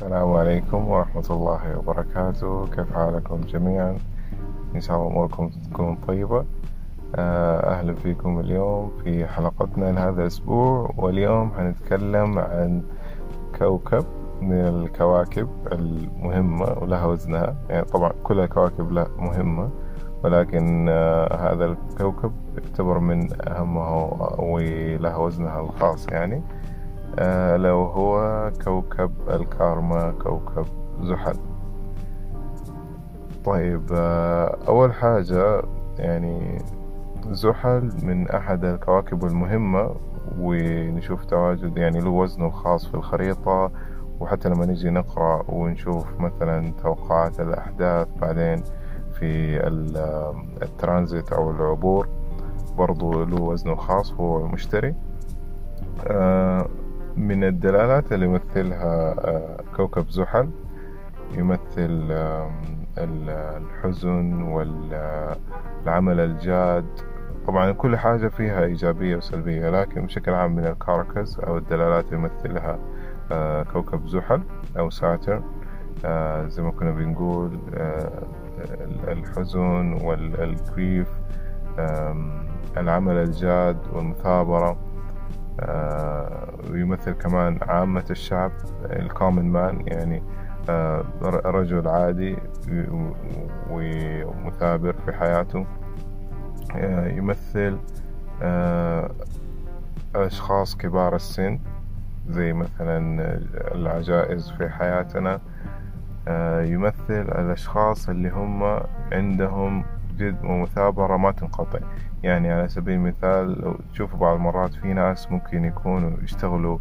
السلام عليكم ورحمة الله وبركاته. كيف حالكم جميعا؟ إن شاء الله أموركم تكون طيبة. آه، أهلا فيكم اليوم في حلقتنا لهذا الأسبوع. واليوم حنتكلم عن كوكب من الكواكب المهمة ولها وزنها يعني طبعا كل الكواكب لها مهمة ولكن آه، هذا الكوكب يعتبر من أهمها ولها وزنها الخاص يعني. آه، لو هو كوكب الكارما كوكب زحل. طيب آه، أول حاجة يعني زحل من أحد الكواكب المهمة ونشوف تواجد يعني له وزنه الخاص في الخريطة وحتى لما نجي نقرأ ونشوف مثلا توقعات الأحداث بعدين في الترانزيت أو العبور برضو له وزنه الخاص هو المشتري آه، من الدلالات اللي يمثلها آه، كوكب زحل. يمثل الحزن والعمل الجاد. طبعا كل حاجة فيها إيجابية وسلبية لكن بشكل عام من ال karakas أو الدلالات اللي يمثلها آه، كوكب زحل أو Saturn آه، زي ما كنا بنقول الحزن والكريف العمل الجاد والمثابرة. ويمثل كمان عامة الشعب الكومن مان يعني آه، رجل عادي ومثابر في حياته. آه، يمثل آه، أشخاص كبار السن زي مثلا العجائز في حياتنا. يمثل الأشخاص اللي هم عندهم جد ومثابرة ما تنقطع يعني على سبيل المثال لو تشوفوا بعض المرات في ناس ممكن يكونوا يشتغلوا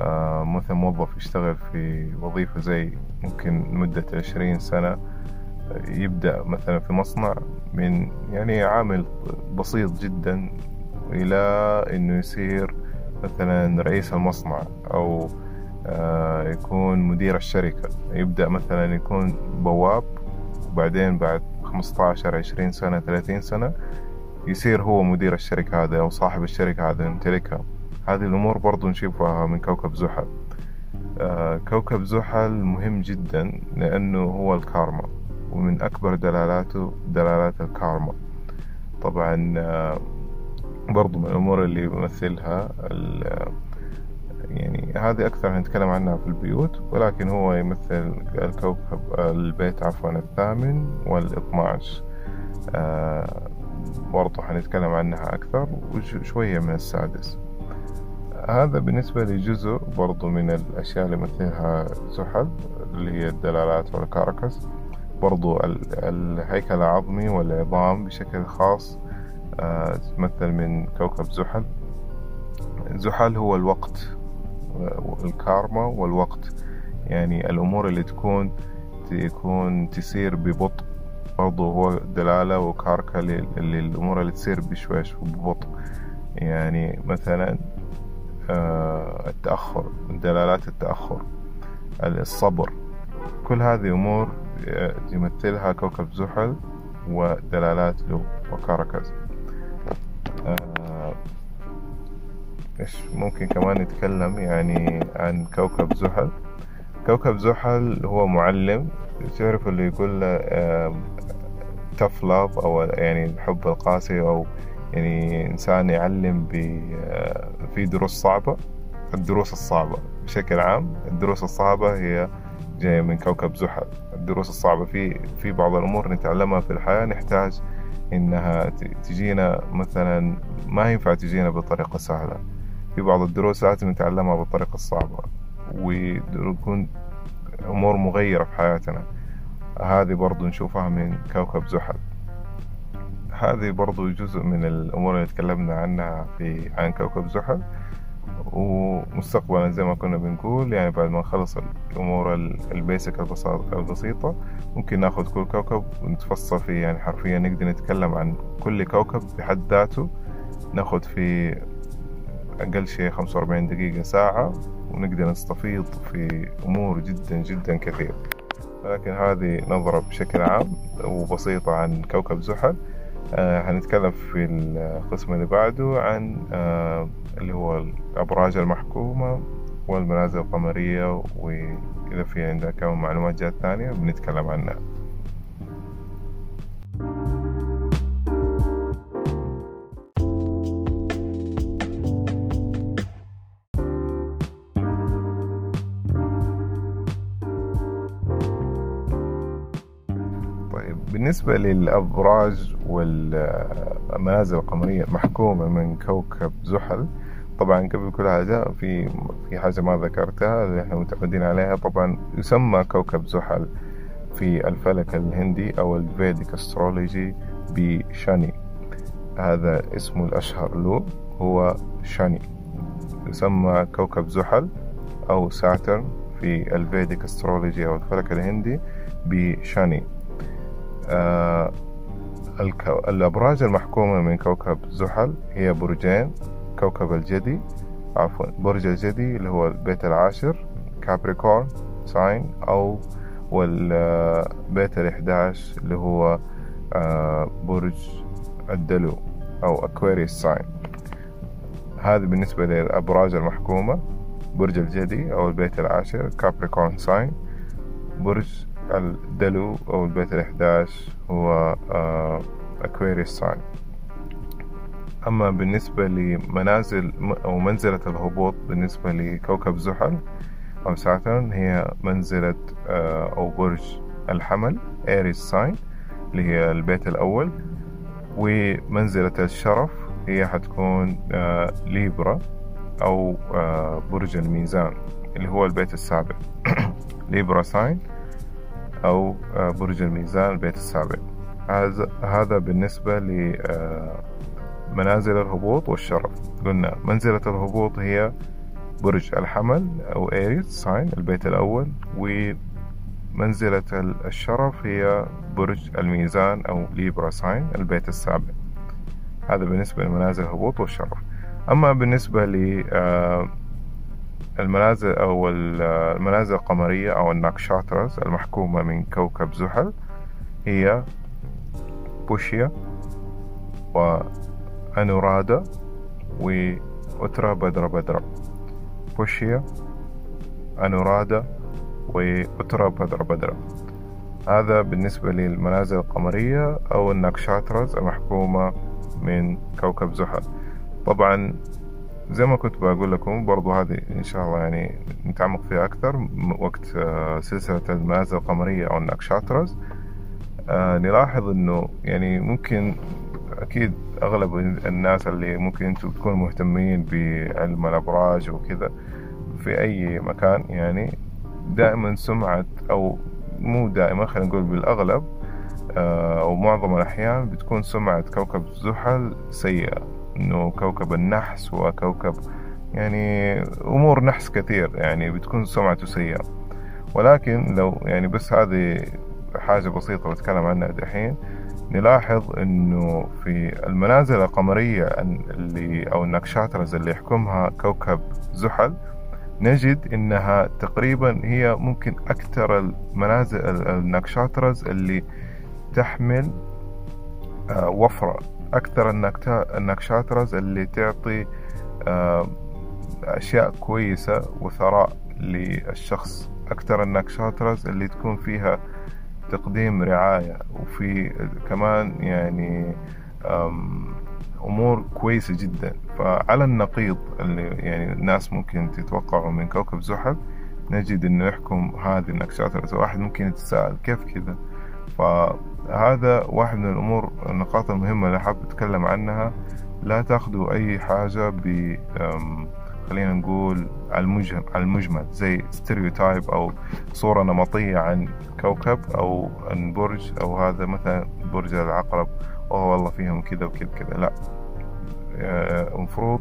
آه مثلا موظف يشتغل في وظيفة زي ممكن مدة عشرين سنة يبدأ مثلا في مصنع من يعني عامل بسيط جدا إلى إنه يصير مثلا رئيس المصنع أو آه يكون مدير الشركة. يبدأ مثلا يكون بواب وبعدين بعد خمسطعشر عشرين سنة ثلاثين سنة يصير هو مدير الشركة هذا أو صاحب الشركة هذا يمتلكها هذه الأمور برضو نشوفها من كوكب زحل. آه كوكب زحل مهم جدا لأنه هو الكارما ومن أكبر دلالاته دلالات الكارما. طبعا آه برضو من الأمور اللي يمثلها يعني هذه أكثر نتكلم عنها في البيوت ولكن هو يمثل الكوكب البيت عفوا الثامن والاثناش آه برضو حنتكلم عنها أكثر وشوية من السادس. هذا بالنسبة لجزء برضو من الأشياء اللي يمثلها زحل اللي هي الدلالات والكاركس. برضو الهيكل العظمي والعظام بشكل خاص آه، تمثل من كوكب زحل. زحل هو الوقت الكارما والوقت. يعني الأمور اللي تكون تكون تسير ببطء برضو هو دلالة وكاركة للأمور اللي تصير بشويش وببطء. يعني مثلا آه، التأخر دلالات التأخر الصبر. كل هذه أمور آه، يمثلها كوكب زحل ودلالات له وكاركز آه، ممكن كمان نتكلم يعني عن كوكب زحل. كوكب زحل هو معلم تعرف اللي يقول تف لاف أو يعني الحب القاسي أو يعني إنسان يعلم في دروس صعبة. الدروس الصعبة بشكل عام الدروس الصعبة هي جاية من كوكب زحل. الدروس الصعبة في في بعض الأمور نتعلمها في الحياة نحتاج إنها تجينا مثلا ما ينفع تجينا بطريقة سهلة. في بعض الدروس لازم نتعلمها بالطريقة الصعبة ويكون أمور مغيرة في حياتنا. هذه برضو نشوفها من كوكب زحل. هذه برضو جزء من الأمور اللي تكلمنا عنها في عن كوكب زحل. ومستقبلا زي ما كنا بنقول يعني بعد ما نخلص الأمور البيسك البسيطة ممكن نأخذ كل كوكب ونتفصل فيه. يعني حرفيا نقدر نتكلم عن كل كوكب بحد ذاته. نأخذ فيه أقل شيء خمسة وأربعين دقيقة ساعة ونقدر نستفيض في أمور جدا جدا كثير. لكن هذه نظرة بشكل عام وبسيطة عن كوكب زحل. آه هنتكلم في القسم اللي بعده عن آه اللي هو الأبراج المحكومة والمنازل القمرية وإذا في كمان معلومات جات ثانية بنتكلم عنها. بالنسبة للأبراج والمنازل القمرية المحكومة من كوكب زحل. طبعا قبل كل هذا في في حاجة ما ذكرتها اللي إحنا متعودين عليها. طبعا يسمى كوكب زحل في الفلك الهندي أو ال Vedic astrology بشاني. هذا اسمه الأشهر له هو شاني. يسمى كوكب زحل أو Saturn في ال Vedic astrology أو الفلك الهندي بشاني. آه الأبراج المحكومة من كوكب زحل هي برجين كوكب الجدي عفوا برج الجدي اللي هو البيت العاشر Capricorn sign أو والبيت الإحداش اللي هو آه برج الدلو أو Aquarius sign. هذا بالنسبة للأبراج المحكومة برج الجدي أو البيت العاشر Capricorn sign برج الدلو أو البيت الإحداش هو Aquarius sign أما بالنسبة لمنازل أو منزلة الهبوط بالنسبة لكوكب زحل أو Saturn هي منزلة أو برج الحمل Aries sign اللي هي البيت الأول. ومنزلة الشرف هي حتكون Libra أو برج الميزان اللي هو البيت السابع. Libra sign أو برج الميزان البيت السابع. هذا هذا بالنسبة لمنازل الهبوط والشرف. قلنا منزلة الهبوط هي برج الحمل أو Aries sign البيت الأول ومنزلة الشرف هي برج الميزان أو Libra sign البيت السابع. هذا بالنسبة لمنازل الهبوط والشرف. أما بالنسبة ل المنازل أو المنازل القمرية أو ال Nakshatras المحكومة من كوكب زحل هي بوشيا وأنورادا وأترا بدرا بدرا بوشيا أنورادا وأترا بدرا بدرا هذا بالنسبة للمنازل القمرية أو الناكشاترز المحكومة من كوكب زحل. طبعا زي ما كنت بقول لكم برضو هذه إن شاء الله يعني نتعمق فيها أكثر. وقت سلسلة المنازل القمرية أو النكشاترز نلاحظ إنه يعني ممكن أكيد أغلب الناس اللي ممكن أنتم تكونوا مهتمين بعلم الأبراج وكذا في أي مكان يعني دائما سمعة أو مو دائما خلينا نقول بالأغلب أو معظم الأحيان بتكون سمعة كوكب زحل سيئة. إنه كوكب النحس وكوكب يعني أمور نحس كثير يعني بتكون سمعته سيئة. ولكن لو يعني بس هذه حاجة بسيطة بتكلم عنها دحين. نلاحظ إنه في المنازل القمرية اللي أو النكشاترز اللي يحكمها كوكب زحل نجد إنها تقريبا هي ممكن أكثر المنازل ال Nakshatras اللي تحمل وفرة. أكثر ال Nakshatras اللي تعطي أشياء كويسة وثراء للشخص. أكثر ال Nakshatras اللي تكون فيها تقديم رعاية وفي كمان يعني أمور كويسة جدا. فعلى النقيض اللي يعني الناس ممكن تتوقعه من كوكب زحل نجد إنه يحكم هذه ال Nakshatras. واحد ممكن يتساءل كيف كذا؟ فهذا واحد من الأمور النقاط المهمة اللي حاب أتكلم عنها. لا تأخذوا أي حاجة ب خلينا نقول على المجمل, زي stereotype أو صورة نمطية عن كوكب أو عن برج أو هذا مثلا برج العقرب. أوه والله فيهم كذا وكذا كذا. لا. المفروض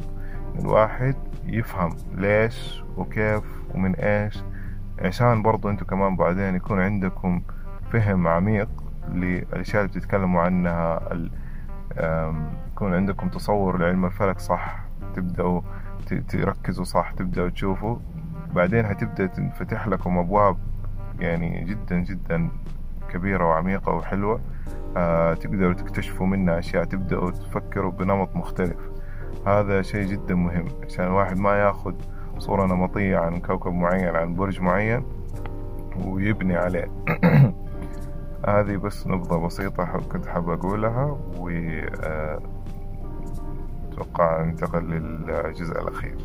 الواحد يفهم ليش وكيف ومن إيش. عشان برضو أنتوا كمان بعدين يكون عندكم فهم عميق للأشياء اللي بتتكلموا عنها يكون عندكم تصور لعلم الفلك صح تبدأوا تركزوا صح تبدأوا تشوفوا. بعدين هتبدأ تنفتح لكم أبواب يعني جدا جدا كبيرة وعميقة وحلوة آه تقدروا تكتشفوا منها أشياء تبدأوا تفكروا بنمط مختلف. هذا شيء جدا مهم. عشان الواحد ما ياخد صورة نمطية عن كوكب معين عن برج معين ويبني عليه. هذه بس نبضة بسيطة كنت حاب أقولها و آه، أتوقع ننتقل للجزء الأخير.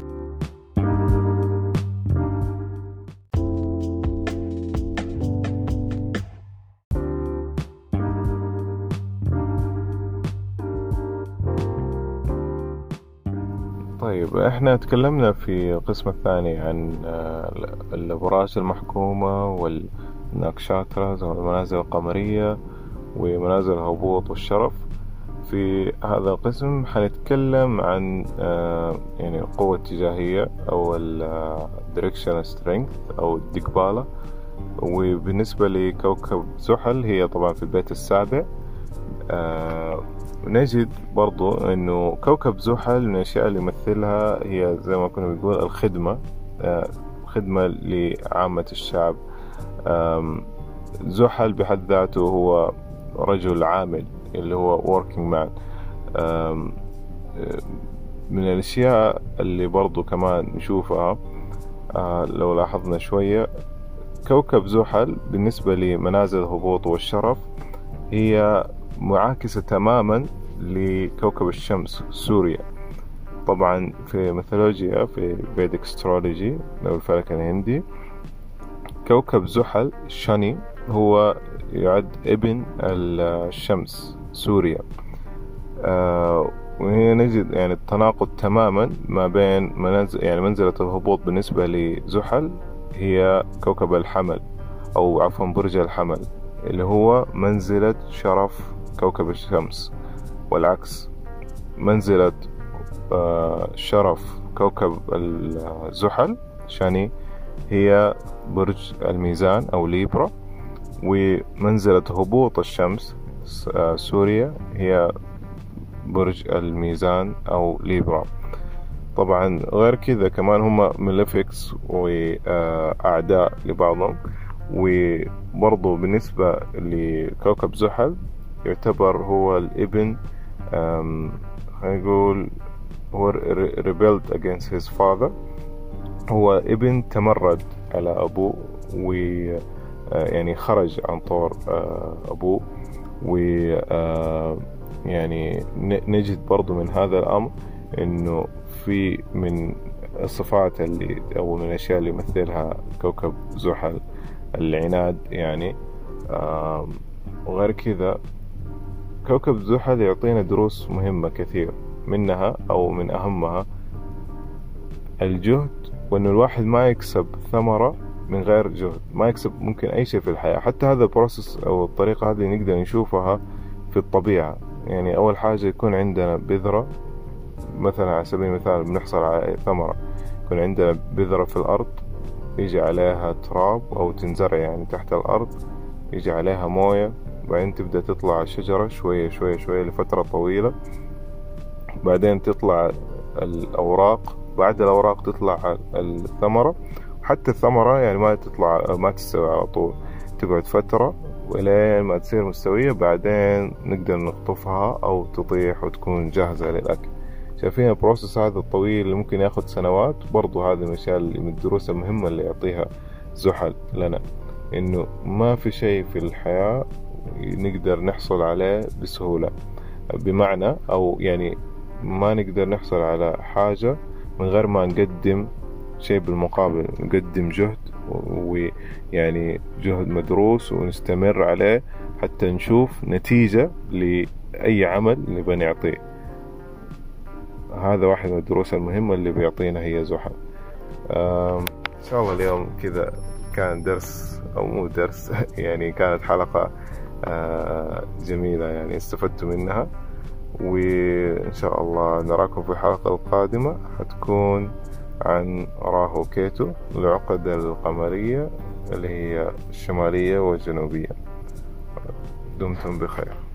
طيب إحنا تكلمنا في القسم الثاني عن آه، الأبراج المحكومة والناكشاترز أو المنازل القمرية ومنازل الهبوط والشرف. في هذا القسم حنتكلم عن آه، يعني القوة الاتجاهية أو ال direction strength أو الدقبالة. وبالنسبة لكوكب زحل هي طبعا في البيت السابع. آه، نجد برضو إنه كوكب زحل من الأشياء اللي يمثلها هي زي ما كنا بنقول الخدمة آه، خدمة لعامة الشعب. زحل بحد ذاته هو رجل عامل اللي هو working man. من الأشياء اللي برضو كمان نشوفها آه، لو لاحظنا شوية كوكب زحل بالنسبة لمنازل الهبوط والشرف هي معاكسة تماما لكوكب الشمس سوريا. طبعا في ميثولوجيا في Vedic astrology أو الفلك الهندي كوكب زحل شاني هو يعد ابن الشمس سوريا. آه وهنا نجد يعني التناقض تماما ما بين منزل يعني منزلة الهبوط بالنسبة لزحل هي كوكب الحمل أو عفوا برج الحمل اللي هو منزلة شرف كوكب الشمس والعكس منزلة آه شرف كوكب الزحل شاني هي برج الميزان أو ليبرا ومنزلة هبوط الشمس آه، سوريا هي برج الميزان أو ليبرا. طبعا غير كذا كمان هم ملفكس وأعداء لبعضهم وبرضو بالنسبة لكوكب زحل يعتبر هو الإبن خلينا نقول هو rebelled against his father. هو ابن تمرد على أبوه و آه، يعني خرج عن طور آه، أبوه و آه، يعني نجد برضو من هذا الأمر إنه في من الصفات اللي أو من الأشياء اللي يمثلها كوكب زحل العناد يعني وغير كذا كوكب زحل يعطينا دروس مهمة كثير منها أو من أهمها الجهد وأنه الواحد ما يكسب ثمرة من غير جهد ما يكسب ممكن أي شيء في الحياة حتى هذا البروسس أو الطريقة هذه نقدر نشوفها في الطبيعة. يعني أول حاجة يكون عندنا بذرة مثلا على سبيل المثال بنحصل على ثمرة يكون عندنا بذرة في الأرض يجي عليها تراب أو تنزرع يعني تحت الأرض يجي عليها موية بعدين تبدأ تطلع الشجرة شوية شوية شوية لفترة طويلة بعدين تطلع الأوراق بعد الأوراق تطلع الثمرة. حتى الثمرة يعني ما تطلع ما تستوي على طول. تقعد فترة ولين ما تصير مستوية بعدين نقدر نقطفها أو تطيح وتكون جاهزة للأكل. شايفين البروسس هذا الطويل اللي ممكن ياخد سنوات. برضو هذه من الأشياء من الدروس المهمة اللي يعطيها زحل لنا. إنه ما في شيء في الحياة نقدر نحصل عليه بسهولة. بمعنى أو يعني ما نقدر نحصل على حاجة من غير ما نقدم شيء بالمقابل نقدم جهد ويعني جهد مدروس ونستمر عليه حتى نشوف نتيجة لأي عمل نبغى نعطيه هذا واحد من الدروس المهمة اللي بيعطينا هي زحل. إن شاء الله اليوم كذا كان درس أو مو درس يعني كانت حلقة جميلة يعني استفدت منها. وإن شاء الله نراكم في الحلقة القادمة. حتكون عن راهو كيتو العقد القمرية اللي هي الشمالية والجنوبية. دمتم بخير.